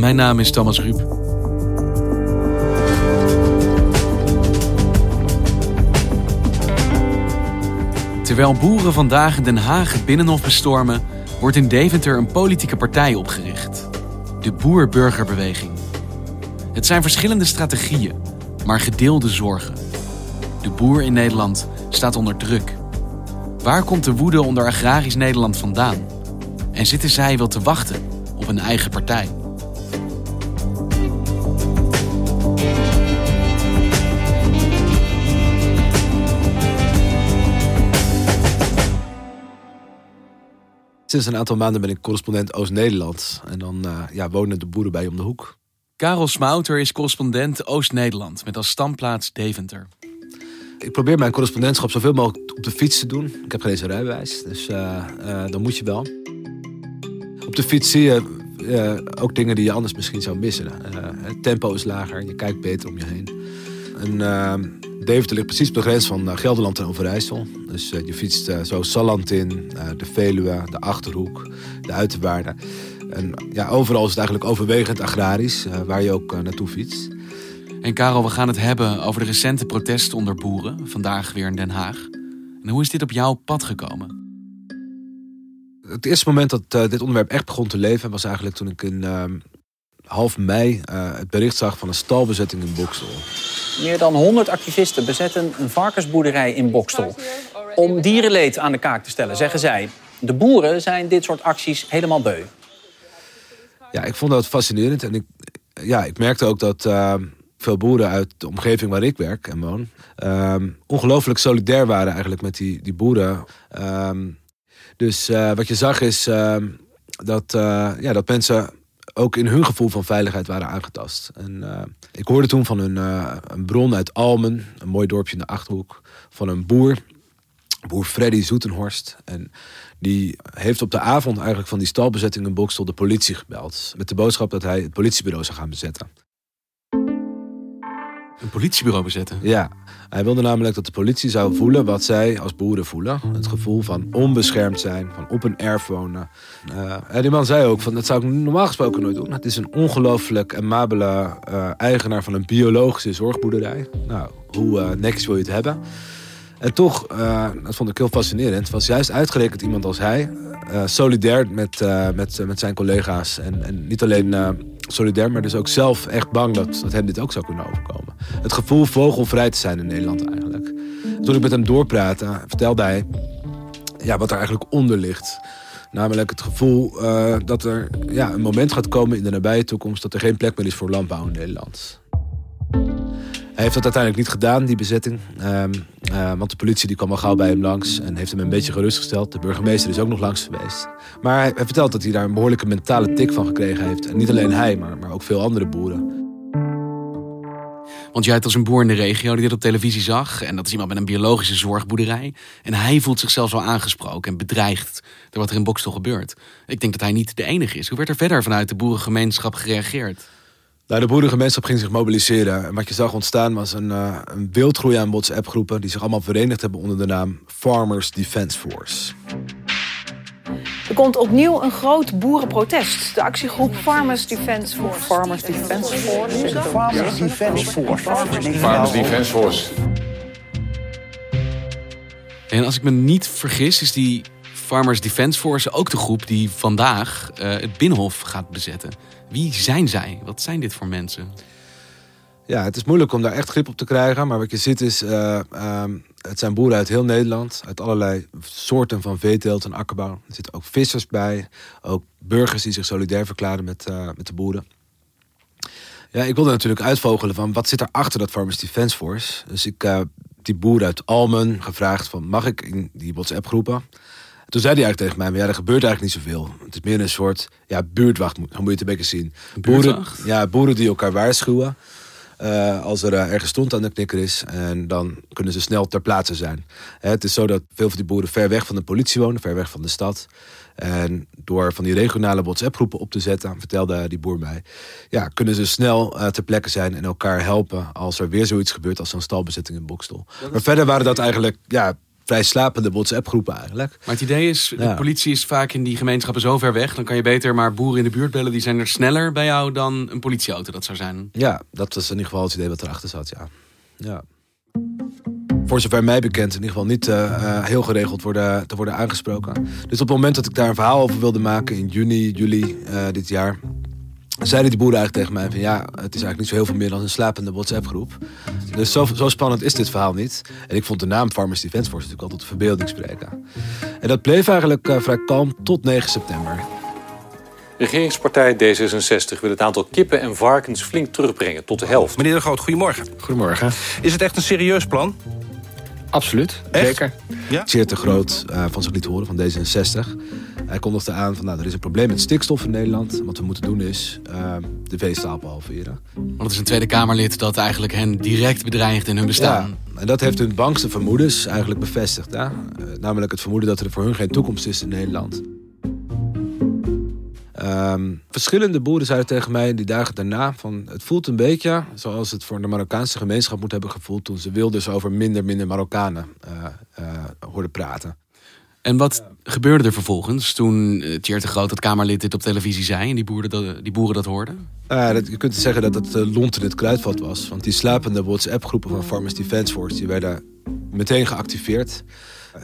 Mijn naam is Thomas Ruip. Terwijl boeren vandaag Den Haag het Binnenhof bestormen, wordt in Deventer een politieke partij opgericht. De Boer-Burgerbeweging. Het zijn verschillende strategieën, maar gedeelde zorgen. De boer in Nederland staat onder druk. Waar komt de woede onder agrarisch Nederland vandaan? En zitten zij wel te wachten op een eigen partij? Sinds een aantal maanden ben ik correspondent Oost-Nederland. En dan uh, ja, wonen de boeren bij om de hoek. Karel Smouter is correspondent Oost-Nederland met als standplaats Deventer. Ik probeer mijn correspondentschap zoveel mogelijk op de fiets te doen. Ik heb geen eens een rijbewijs, dus uh, uh, dan moet je wel. Op de fiets zie je ook dingen die je anders misschien zou missen. het tempo is lager, je kijkt beter om je heen. En Deventer ligt precies op de grens van Gelderland en Overijssel. Dus je fietst zo Salland in, de Veluwe, de Achterhoek, de Uiterwaarden. En ja, overal is het eigenlijk overwegend agrarisch, waar je ook naartoe fietst. En Karel, we gaan het hebben over de recente protesten onder boeren, vandaag weer in Den Haag. En hoe is dit op jouw pad gekomen? Het eerste moment dat dit onderwerp echt begon te leven was eigenlijk toen ik in uh, half mei uh, het bericht zag van een stalbezetting in Bokstel. Meer dan 100 activisten bezetten een varkensboerderij in Bokstel. Om dierenleed aan de kaak te stellen, zeggen zij. De boeren zijn dit soort acties helemaal beu. Ja, ik vond dat fascinerend. En ik, ja, ik merkte ook dat veel boeren uit de omgeving waar ik werk en woon... Um, ongelooflijk solidair waren eigenlijk met die, die boeren. Um, dus uh, wat je zag is uh, dat, uh, ja, dat mensen ook in hun gevoel van veiligheid waren aangetast. En, ik hoorde toen van een, een bron uit Almen, een mooi dorpje in de Achterhoek... van een boer, boer Freddy Zoetenhorst. En die heeft op de avond eigenlijk van die stalbezetting in Bokstel de politie gebeld. Met de boodschap dat hij het politiebureau zou gaan bezetten. Een politiebureau bezetten? Ja, hij wilde namelijk dat de politie zou voelen wat zij als boeren voelen. Het gevoel van onbeschermd zijn, van op een erf wonen. Uh, en die man zei ook, van, dat zou ik normaal gesproken nooit doen. Het is een ongelooflijk amabele uh, eigenaar van een biologische zorgboerderij. Nou, hoe uh, netjes wil je het hebben? En toch, uh, dat vond ik heel fascinerend, was juist uitgerekend iemand als hij... Uh, solidair met, uh, met, met zijn collega's. En, en niet alleen solidair, maar dus ook zelf echt bang dat, dat hem dit ook zou kunnen overkomen. Het gevoel vogelvrij te zijn in Nederland eigenlijk. Toen ik met hem doorpraatte, vertelde hij ja, wat er eigenlijk onder ligt. Namelijk het gevoel dat er ja, een moment gaat komen in de nabije toekomst... dat er geen plek meer is voor landbouw in Nederland. Hij heeft dat uiteindelijk niet gedaan, die bezetting. Um, uh, want de politie die kwam al gauw bij hem langs en heeft hem een beetje gerustgesteld. De burgemeester is ook nog langs geweest. Maar hij, hij vertelt dat hij daar een behoorlijke mentale tik van gekregen heeft. En niet alleen hij, maar, maar ook veel andere boeren. Want jij hebt als een boer in de regio die dit op televisie zag. En dat is iemand met een biologische zorgboerderij. En hij voelt zichzelf wel aangesproken en bedreigd door wat er in Bokstel gebeurt. Ik denk dat hij niet de enige is. Hoe werd er verder vanuit de boerengemeenschap gereageerd? Nou, de boerengemeenschap ging zich mobiliseren. En wat je zag ontstaan was een, uh, een wildgroei aan WhatsApp-groepen... die zich allemaal verenigd hebben onder de naam Farmers Defence Force. Er komt opnieuw een groot boerenprotest. De actiegroep Farmers Defence Force. Farmers Defence Force? Farmers Defence Force. Farmers Defence Force. En als ik me niet vergis, is die Farmers Defence Force ook de groep die vandaag uh, het Binnenhof gaat bezetten. Wie zijn zij? Wat zijn dit voor mensen? Ja, het is moeilijk om daar echt grip op te krijgen. Maar wat je ziet is, eh, ehm, het zijn boeren uit heel Nederland. Uit allerlei soorten van veeteelt en akkerbouw. Er zitten ook vissers bij. Ook burgers die zich solidair verklaren met, eh, met de boeren. Ja, ik wilde natuurlijk uitvogelen van wat zit er achter dat Farmers Defence Force. Dus ik heb die boer uit Almen gevraagd van mag ik in die WhatsApp groepen. Toen zei hij eigenlijk tegen mij, maar ja, er gebeurt eigenlijk niet zoveel. Het is meer een soort ja, buurtwacht, moet moet je het een beetje zien. Boeren, ja, boeren die elkaar waarschuwen. eh, als er eh, ergens stond aan de knikker is. En dan kunnen ze snel ter plaatse zijn. Hè, het is zo dat veel van die boeren ver weg van de politie wonen, ver weg van de stad. En door van die regionale WhatsApp-groepen op te zetten, vertelde die boer mij, ja, kunnen ze snel eh, ter plekke zijn en elkaar helpen als er weer zoiets gebeurt als zo'n stalbezetting in Bokstel. Maar verder waren dat eigenlijk ja, vrij slapende WhatsApp-groepen eigenlijk. Maar het idee is, de Ja. politie is vaak in die gemeenschappen zo ver weg. Dan kan je beter maar boeren in de buurt bellen. Die zijn er sneller bij jou dan een politieauto dat zou zijn. Ja, dat was in ieder geval het idee wat erachter zat, ja. ja. Voor zover mij bekend in ieder geval niet eh, eh, heel geregeld worden, te worden aangesproken. Dus op het moment dat ik daar een verhaal over wilde maken in juni, juli eh, dit jaar... zeiden die boeren eigenlijk tegen mij van ja, het is eigenlijk niet zo heel veel meer dan een slapende WhatsApp-groep. Dus zo, zo spannend is dit verhaal niet. En ik vond de naam Farmers Defence Force natuurlijk altijd verbeelding spreken. En dat bleef eigenlijk eh, vrij kalm tot 9 september. Regeringspartij D66 wil het aantal kippen en varkens flink terugbrengen tot de helft. Meneer De Groot, goedemorgen. Goedemorgen. Is het echt een serieus plan? Absoluut, Echt? zeker. Ja? Zeer te groot eh, van zich liet horen van D66. Hij kondigde aan van nou, er is een probleem met stikstof in Nederland. Wat we moeten doen is eh, de veestapel halveren. Want het is een Tweede Kamerlid dat eigenlijk hen direct bedreigt in hun bestaan. Ja, en dat heeft hun bangste vermoedens eigenlijk bevestigd. Hè? Eh, namelijk het vermoeden dat er voor hun geen toekomst is in Nederland. Ehm, verschillende boeren zeiden tegen mij die dagen daarna van het voelt een beetje zoals het voor de Marokkaanse gemeenschap moet hebben gevoeld toen ze Wilders over minder minder Marokkanen eh eh, hoorden praten. En wat gebeurde er vervolgens toen uh, Tjeerd de Groot, dat Kamerlid, dit op televisie zei... en die boeren dat, die boeren dat hoorden? Uh, dat, je kunt zeggen dat het uh, lont in het kruidvat was. Want die slapende WhatsApp-groepen van Farmers Defence Force... die werden meteen geactiveerd.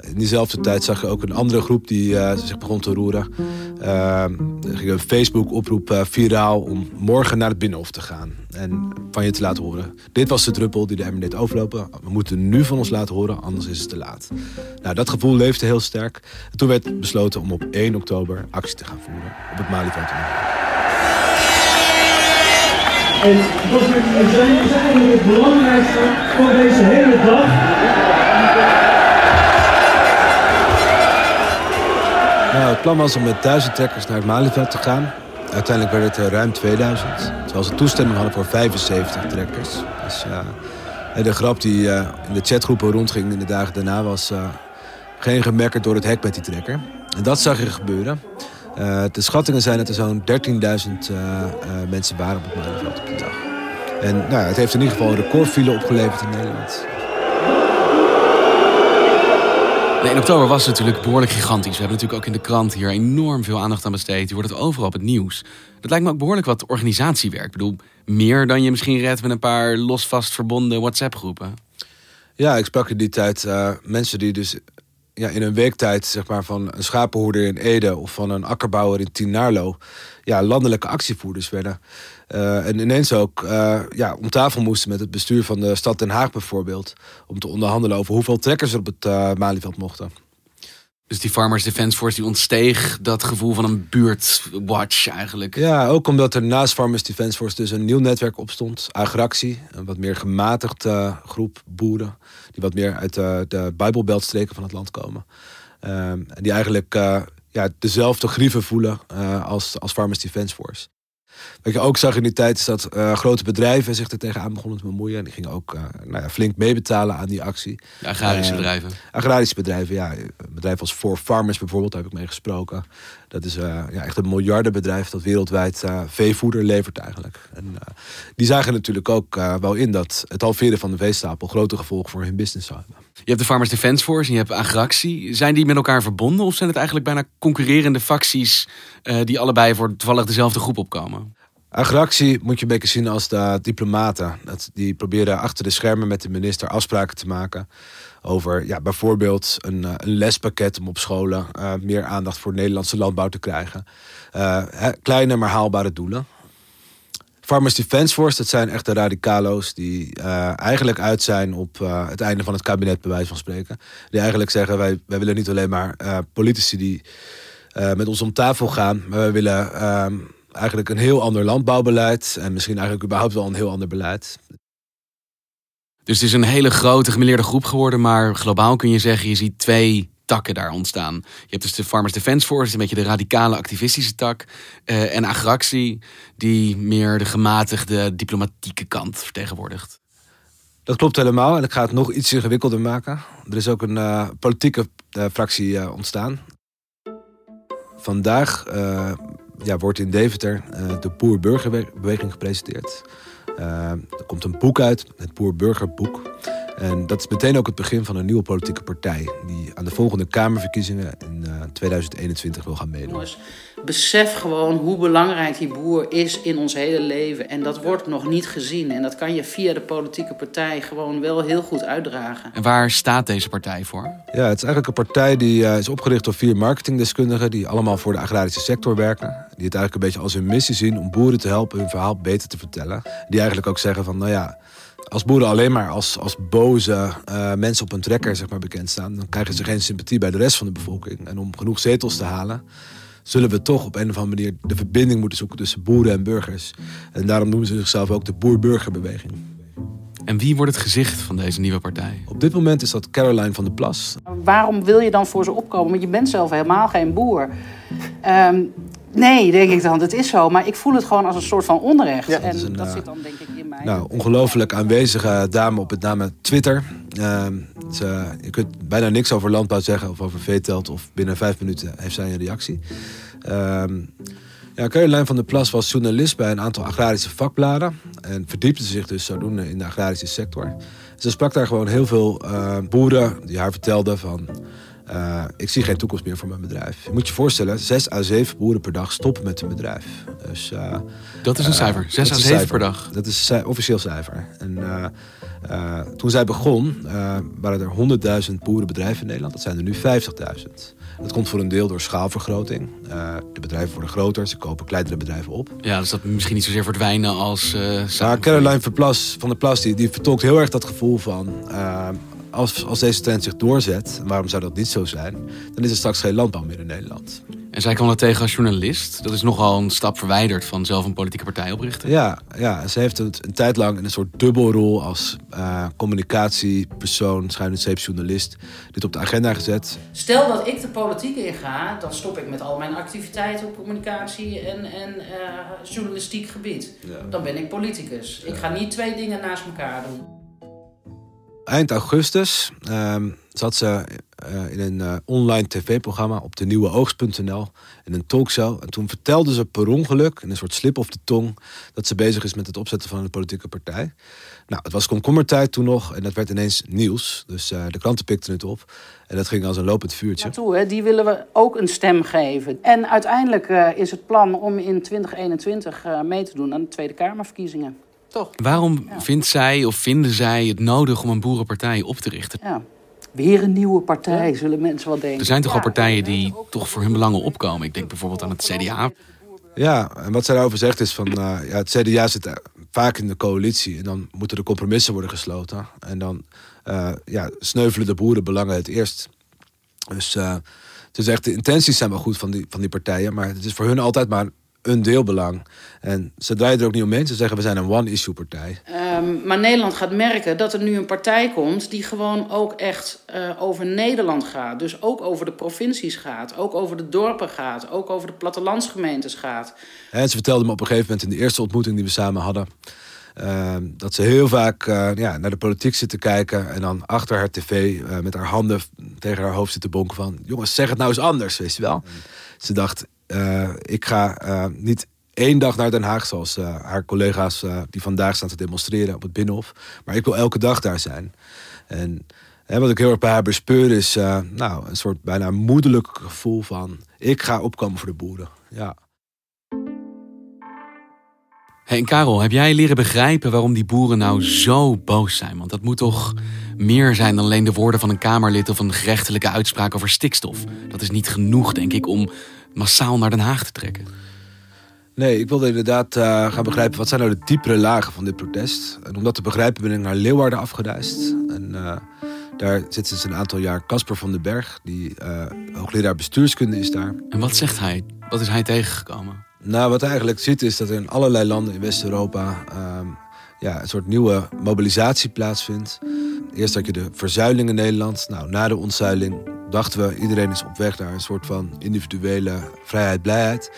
In diezelfde tijd zag je ook een andere groep die uh, zich begon te roeren. Uh, er ging een Facebook-oproep uh, viraal om morgen naar het Binnenhof te gaan. En van je te laten horen. Dit was de druppel die de emmer overlopen. We moeten nu van ons laten horen, anders is het te laat. Nou, dat gevoel leefde heel sterk. En toen werd besloten om op 1 oktober actie te gaan voeren op het Malieveld. En zijn het belangrijkste van deze hele dag. Nou, het plan was om met duizend trekkers naar het Malieveld te gaan. Uiteindelijk werden het er ruim 2000. Terwijl ze toestemming hadden voor 75 trekkers. Dus uh, de grap die uh, in de chatgroepen rondging in de dagen daarna was... Geen gemekker door het hek met die trekker. En dat zag je gebeuren. de schattingen zijn dat er zo'n 13.000 mensen waren op het Malieveld op die dag. En nou, het heeft in ieder geval een recordfile opgeleverd in Nederland. In oktober was het natuurlijk behoorlijk gigantisch. We hebben natuurlijk ook in de krant hier enorm veel aandacht aan besteed. Je wordt het overal op het nieuws. Dat lijkt me ook behoorlijk wat organisatiewerk. Ik bedoel, meer dan je misschien redt met een paar los vast verbonden WhatsApp-groepen. Ja, ik sprak in die tijd uh, mensen die dus ja, in een weektijd zeg maar, van een schapenhoerder in Ede... of van een akkerbouwer in Tienaarlo... Ja, landelijke actievoerders werden. Uh, en ineens ook uh, ja, om tafel moesten met het bestuur van de stad Den Haag bijvoorbeeld... om te onderhandelen over hoeveel trekkers er op het uh, Malieveld mochten. Dus die Farmers Defence Force die ontsteeg dat gevoel van een buurtwatch eigenlijk. Ja, ook omdat er naast Farmers Defence Force dus een nieuw netwerk opstond. Agractie, een wat meer gematigd uh, groep boeren. Die wat meer uit uh, de Bijbelbeltstreken van het land komen. Uh, en die eigenlijk ja, dezelfde grieven voelen als, als Farmers Defence Force. Wat je ook zag in die tijd is dat uh, grote bedrijven zich er tegenaan begonnen te bemoeien. En die gingen ook uh, nou ja, flink meebetalen aan die actie. Agrarische uh, bedrijven. Agrarische bedrijven, ja. Bedrijf als For Farmers bijvoorbeeld, daar heb ik mee gesproken. Dat is ja, echt een miljardenbedrijf dat wereldwijd veevoeder levert eigenlijk. En die zagen natuurlijk ook wel in dat het halveren van de veestapel grote gevolgen voor hun business zou hebben. Je hebt de Farmers Defence Force en je hebt Agractie. Zijn die met elkaar verbonden of zijn het eigenlijk bijna concurrerende facties die allebei voor toevallig dezelfde groep opkomen? Agractie moet je een beetje zien als de diplomaten. Dat die proberen achter de schermen met de minister afspraken te maken over ja, bijvoorbeeld een, uh, een lespakket om op scholen uh, meer aandacht voor Nederlandse landbouw te krijgen. Uh, kleine maar haalbare doelen. Farmers Defence Force, dat zijn echt de radicalo's die eh, eigenlijk uit zijn op eh, het einde van het kabinet, bij wijze van spreken. Die eigenlijk zeggen, wij, wij willen niet alleen maar eh, politici die eh, met ons om tafel gaan, maar wij willen ehm, eigenlijk een heel ander landbouwbeleid en misschien eigenlijk überhaupt wel een heel ander beleid. Dus het is een hele grote gemeleerde groep geworden, maar globaal kun je zeggen, je ziet twee takken daar ontstaan. Je hebt dus de Farmers Defence Force, een beetje de radicale activistische tak. eh, en Agractie, die meer de gematigde diplomatieke kant vertegenwoordigt. Dat klopt helemaal en ik ga het nog iets ingewikkelder maken. Er is ook een eh, politieke eh, fractie ontstaan. Vandaag ja, wordt in Deventer de Boer-Burgerbeweging gepresenteerd. Eh, er komt een boek uit, het Boer-Burgerboek. En dat is meteen ook het begin van een nieuwe politieke partij... die aan de volgende Kamerverkiezingen in eh, 2021 wil gaan meedoen. Jongens, besef gewoon hoe belangrijk die boer is in ons hele leven. En dat wordt nog niet gezien. En dat kan je via de politieke partij gewoon wel heel goed uitdragen. En waar staat deze partij voor? Ja, het is eigenlijk een partij die eh, is opgericht door vier marketingdeskundigen... die allemaal voor de agrarische sector werken. Die het eigenlijk een beetje als hun missie zien om boeren te helpen hun verhaal beter te vertellen. Die eigenlijk ook zeggen van, nou ja... Als boeren alleen maar als, als boze eh, mensen op een trekker zeg maar, bekend staan... dan krijgen ze geen sympathie bij de rest van de bevolking. En om genoeg zetels te halen... zullen we toch op een of andere manier de verbinding moeten zoeken... tussen boeren en burgers. En daarom noemen ze zichzelf ook de boer-burgerbeweging. En wie wordt het gezicht van deze nieuwe partij? Op dit moment is dat Caroline van der Plas. Waarom wil je dan voor ze opkomen? Want je bent zelf helemaal geen boer. Ehm, nee, denk ik dan. Het is zo. Maar ik voel het gewoon als een soort van onrecht. en een, dat eh, zit dan denk ik. Nou, ongelooflijk aanwezige dame op het name Twitter. Ehm, je kunt bijna niks over landbouw zeggen of over veetelt... of binnen vijf minuten heeft zij een reactie. Ehm ja, Caroline van der Plas was journalist bij een aantal agrarische vakbladen... en verdiepte zich dus zodoende in de agrarische sector. Ze sprak daar gewoon heel veel eh, boeren die haar vertelden van... eh, ik zie geen toekomst meer voor mijn bedrijf. Je moet je voorstellen, zes à zeven boeren per dag stoppen met hun bedrijf. Dus, eh, Dat is een eh, cijfer. Zes dat à is een zeven cijfer. per dag. Dat is een officieel cijfer. En toen zij begon, waren er 100.000 boerenbedrijven in Nederland. Dat zijn er nu 50.000. Dat komt voor een deel door schaalvergroting. De bedrijven worden groter, ze kopen kleinere bedrijven op. Ja, dus dat misschien niet zozeer verdwijnen als... Maar Caroline van, der Plas die, die vertolkt heel erg dat gevoel van... als, als deze trend zich doorzet, en waarom zou dat niet zo zijn... dan is er straks geen landbouw meer in Nederland. En zij kwam dat tegen als journalist. Dat is nogal een stap verwijderd van zelf een politieke partij oprichten. Ja, ja ze heeft het een tijd lang in een soort dubbelrol als eh, communicatiepersoon, schuine journalist, dit op de agenda gezet. Stel dat ik de politiek inga, dan stop ik met al mijn activiteiten op communicatie en, en eh, journalistiek gebied. Dan ben ik politicus. Ik ga niet twee dingen naast elkaar doen. Eind augustus ehm, zat ze eh, in een eh, online tv-programma op de nieuwe oogst.nl in een talkshow. En toen vertelde ze per ongeluk, in een soort slip of de tong, dat ze bezig is met het opzetten van een politieke partij. Nou, het was komkommertijd toen nog en dat werd ineens nieuws. Dus eh, de kranten pikten het op en dat ging als een lopend vuurtje. Naartoe, hè, die willen we ook een stem geven. En uiteindelijk is het plan om in 2021 eh, mee te doen aan de Tweede Kamerverkiezingen. Toch? Waarom vindt zij of vinden zij het nodig om een boerenpartij op te richten? Ja. Weer een nieuwe partij, zullen mensen wel denken. Er zijn toch Ja. al partijen die toch voor hun belangen opkomen. Ik denk bijvoorbeeld aan het CDA. Ja, en wat zij daarover zegt is van... eh, ja, het CDA zit vaak in de coalitie... en dan moeten er compromissen worden gesloten. En dan eh, ja, sneuvelen de boerenbelangen het eerst. Dus eh, het is echt, de intenties zijn wel goed van die, van die partijen... maar het is voor hun altijd maar een deelbelang. En ze draaien er ook niet omheen. Ze zeggen, we zijn een one-issue partij. Ehm, maar Nederland gaat merken dat er nu een partij komt die gewoon ook echt eh, over Nederland gaat. Dus ook over de provincies gaat, ook over de dorpen gaat, ook over de plattelandsgemeentes gaat. En ze vertelde me op een gegeven moment in de eerste ontmoeting die we samen hadden. eh, dat ze heel vaak eh, ja, naar de politiek zit te kijken. En dan achter haar tv eh, met haar handen tegen haar hoofd zit te bonken van... jongens, zeg het nou eens anders, weet je wel. Ze dacht, eh, ik ga eh, niet één dag naar Den Haag... zoals eh, haar collega's die vandaag staan te demonstreren op het Binnenhof. Maar ik wil elke dag daar zijn. En hè, wat ik heel erg bij haar bespeur is... nou, een soort bijna moederlijk gevoel van... ik ga opkomen voor de boeren, ja. Hey, en Karel, heb jij leren begrijpen waarom die boeren nou zo boos zijn? Want dat moet toch meer zijn dan alleen de woorden van een Kamerlid of een gerechtelijke uitspraak over stikstof. Dat is niet genoeg, denk ik, om massaal naar Den Haag te trekken. Nee, ik wilde inderdaad uh, gaan begrijpen wat zijn nou de diepere lagen van dit protest. En om dat te begrijpen ben ik naar Leeuwarden afgereisd. En uh, daar zit sinds een aantal jaar Casper van den Berg, die uh, hoogleraar bestuurskunde is daar. En wat zegt hij? Wat is hij tegengekomen? Nou, wat hij eigenlijk ziet is dat er in allerlei landen in West-Europa ehm, ja, een soort nieuwe mobilisatie plaatsvindt. Eerst had je de verzuiling in Nederland. Nou, na de ontzuiling dachten we, iedereen is op weg naar een soort van individuele vrijheid, blijheid.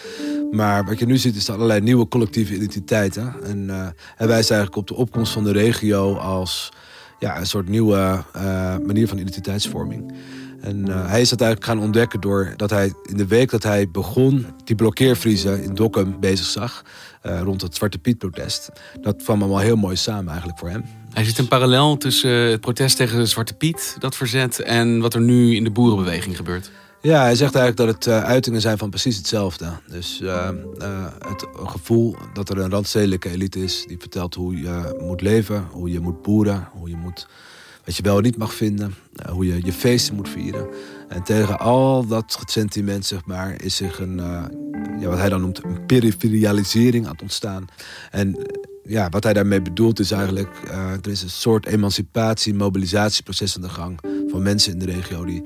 Maar wat je nu ziet is allerlei nieuwe collectieve identiteiten. En uh, hij wijst eigenlijk op de opkomst van de regio als ja, een soort nieuwe uh, manier van identiteitsvorming. En uh, hij is dat eigenlijk gaan ontdekken doordat hij in de week dat hij begon die blokkeervriezen in Dokkum bezig zag. Uh, rond het Zwarte Piet-protest. Dat kwam allemaal heel mooi samen eigenlijk voor hem. Hij ziet een parallel tussen het protest tegen Zwarte Piet, dat verzet, en wat er nu in de boerenbeweging gebeurt. Ja, hij zegt eigenlijk dat het uh, uitingen zijn van precies hetzelfde. Dus uh, uh, het gevoel dat er een randstedelijke elite is die vertelt hoe je moet leven, hoe je moet boeren, hoe je moet, wat je wel niet mag vinden, hoe je je feesten moet vieren. En tegen al dat sentiment, zeg maar, is zich een, ja, wat hij dan noemt, een periferialisering aan het ontstaan. En ja, wat hij daarmee bedoelt is eigenlijk, er is een soort emancipatie, mobilisatieproces aan de gang van mensen in de regio die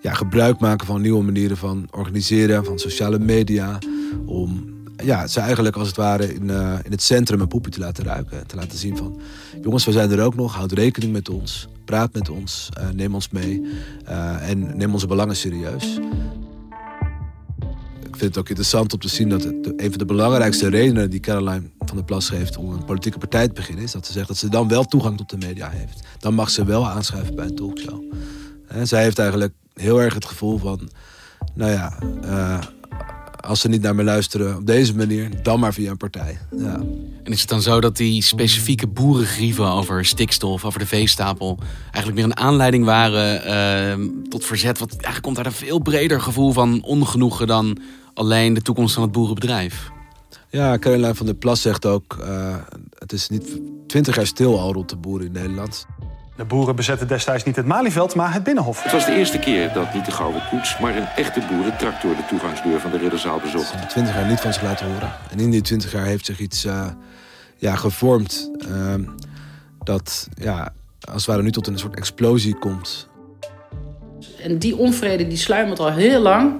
ja, gebruik maken van nieuwe manieren van organiseren, van sociale media. Om ja, ze eigenlijk als het ware in, uh, in het centrum een poepje te laten ruiken. En te laten zien van, jongens, we zijn er ook nog. Houd rekening met ons. Praat met ons. Uh, neem ons mee. Uh, en neem onze belangen serieus. Ik vind het ook interessant om te zien dat een van de belangrijkste redenen die Caroline van der Plas geeft om een politieke partij te beginnen, is dat ze zegt dat ze dan wel toegang tot de media heeft. Dan mag ze wel aanschrijven bij een talkshow. Zij heeft eigenlijk heel erg het gevoel van, nou ja, als ze niet naar me luisteren op deze manier, dan maar via een partij. Ja. En is het dan zo dat die specifieke boerengrieven over stikstof, over de veestapel, eigenlijk meer een aanleiding waren uh, tot verzet? Want eigenlijk komt daar een veel breder gevoel van ongenoegen dan alleen de toekomst van het boerenbedrijf. Ja, Caroline van der Plas zegt ook, uh, het is niet twintig jaar stil al rond de boeren in Nederland. De boeren bezetten destijds niet het Malieveld, maar het Binnenhof. Het was de eerste keer dat niet de gouden koets, maar een echte boerentractor de toegangsdeur van de Ridderzaal bezocht. Ze hebben twintig jaar niet van zich laten horen. En in die twintig jaar heeft zich iets uh, ja, gevormd uh, dat ja, als het ware nu tot een soort explosie komt. En die onvrede die sluimert al heel lang.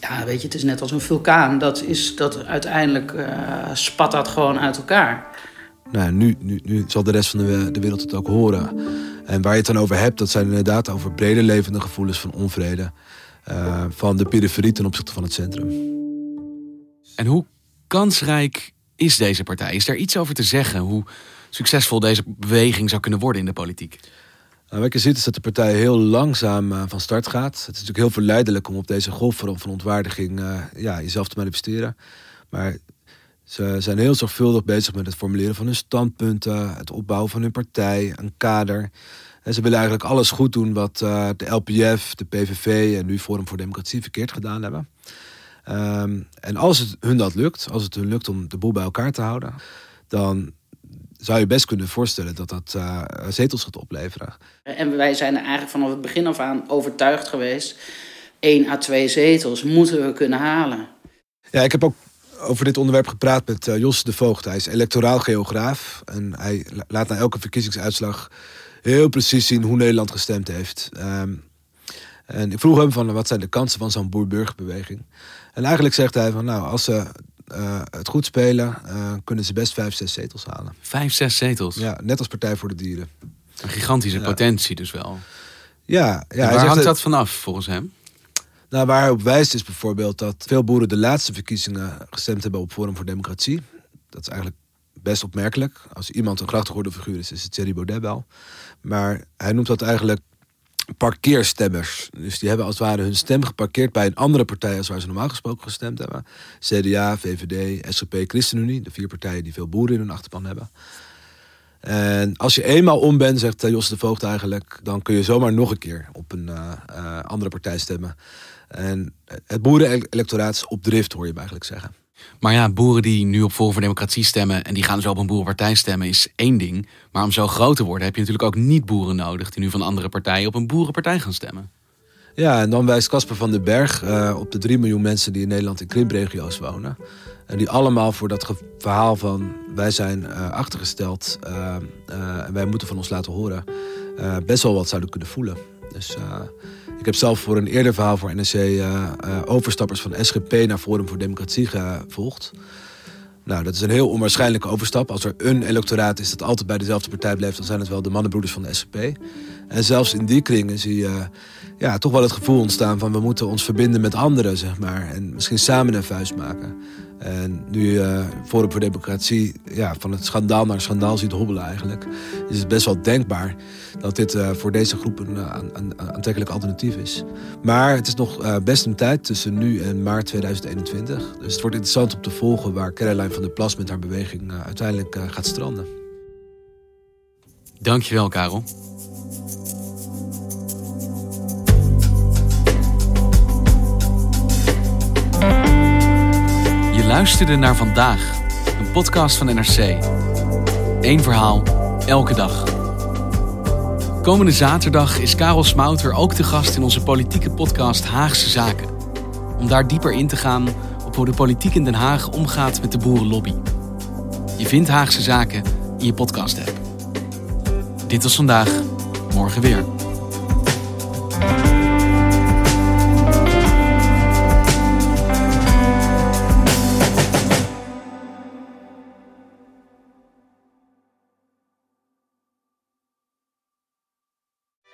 Ja, weet je, het is net als een vulkaan. Dat, is, dat uiteindelijk uh, spat dat gewoon uit elkaar. Nou, nu, nu, nu zal de rest van de, de wereld het ook horen. En waar je het dan over hebt, dat zijn inderdaad over brede levende gevoelens van onvrede. Uh, van de periferie ten opzichte van het centrum. En hoe kansrijk is deze partij? Is daar iets over te zeggen? Hoe succesvol deze beweging zou kunnen worden in de politiek? Nou, wat je ziet is dat de partij heel langzaam uh, van start gaat. Het is natuurlijk heel verleidelijk om op deze golf van, ontwaardiging uh, ja, jezelf te manifesteren. Maar ze zijn heel zorgvuldig bezig met het formuleren van hun standpunten, het opbouwen van hun partij, een kader. En ze willen eigenlijk alles goed doen wat uh, de LPF, de PVV en nu Forum voor Democratie verkeerd gedaan hebben. Um, en als het hun dat lukt, als het hun lukt om de boel bij elkaar te houden, dan zou je best kunnen voorstellen dat dat uh, zetels gaat opleveren. En wij zijn er eigenlijk vanaf het begin af aan overtuigd geweest: één à twee zetels moeten we kunnen halen. Ja, ik heb ook over dit onderwerp gepraat met uh, Jos de Voogd. Hij is electoraal geograaf. En hij laat na elke verkiezingsuitslag heel precies zien hoe Nederland gestemd heeft. Um, en ik vroeg hem van wat zijn de kansen van zo'n boer-burgerbeweging. En eigenlijk zegt hij van nou, als ze uh, het goed spelen, uh, kunnen ze best vijf, zes zetels halen. Vijf, zes zetels? Ja, net als Partij voor de Dieren. Een gigantische ja. potentie dus wel. Ja, ja. En waar hangt dat vanaf volgens hem? Nou, waar hij op wijst is bijvoorbeeld dat veel boeren de laatste verkiezingen gestemd hebben op Forum voor Democratie. Dat is eigenlijk best opmerkelijk. Als iemand een grachtgeworde figuur is, is het Thierry Baudet wel. Maar hij noemt dat eigenlijk parkeerstemmers. Dus die hebben als het ware hun stem geparkeerd bij een andere partij als waar ze normaal gesproken gestemd hebben. CDA, VVD, SGP, ChristenUnie, de vier partijen die veel boeren in hun achterban hebben. En als je eenmaal om bent, zegt Jos de Voogd eigenlijk, dan kun je zomaar nog een keer op een uh, uh, andere partij stemmen. En het boerenelectoraat is op drift, hoor je eigenlijk zeggen. Maar ja, boeren die nu op Forum voor Democratie stemmen en die gaan dus op een boerenpartij stemmen, is één ding. Maar om zo groot te worden heb je natuurlijk ook niet boeren nodig die nu van andere partijen op een boerenpartij gaan stemmen. Ja, en dan wijst Casper van den Berg uh, op de 3 miljoen mensen die in Nederland in krimpregio's wonen. En die allemaal voor dat verhaal van wij zijn uh, achtergesteld uh, en wij moeten van ons laten horen, best wel wat zouden kunnen voelen. Dus ik heb zelf voor een eerder verhaal voor NRC overstappers van SGP naar Forum voor Democratie gevolgd. Nou, dat is een heel onwaarschijnlijke overstap. Als er een electoraat is dat altijd bij dezelfde partij blijft... dan zijn het wel de mannenbroeders van de SCP. En zelfs in die kringen zie je ja, toch wel het gevoel ontstaan van... we moeten ons verbinden met anderen, zeg maar. En misschien samen een vuist maken. En nu uh, Forum voor Democratie ja, van het schandaal naar schandaal ziet hobbelen eigenlijk... is het best wel denkbaar dat dit uh, voor deze groep een, een, aantrekkelijk alternatief is. Maar het is nog best een tijd tussen nu en maart 2021. Dus het wordt interessant om te volgen waar Caroline van der Plas met haar beweging uiteindelijk gaat stranden. Dankjewel, Karel. Luisterde naar vandaag, een podcast van NRC. Eén verhaal, elke dag. Komende zaterdag is Karel Smouter ook te gast in onze politieke podcast Haagse Zaken. Om daar dieper in te gaan op hoe de politiek in Den Haag omgaat met de boerenlobby. Je vindt Haagse Zaken in je podcast-app. Dit was vandaag, morgen weer.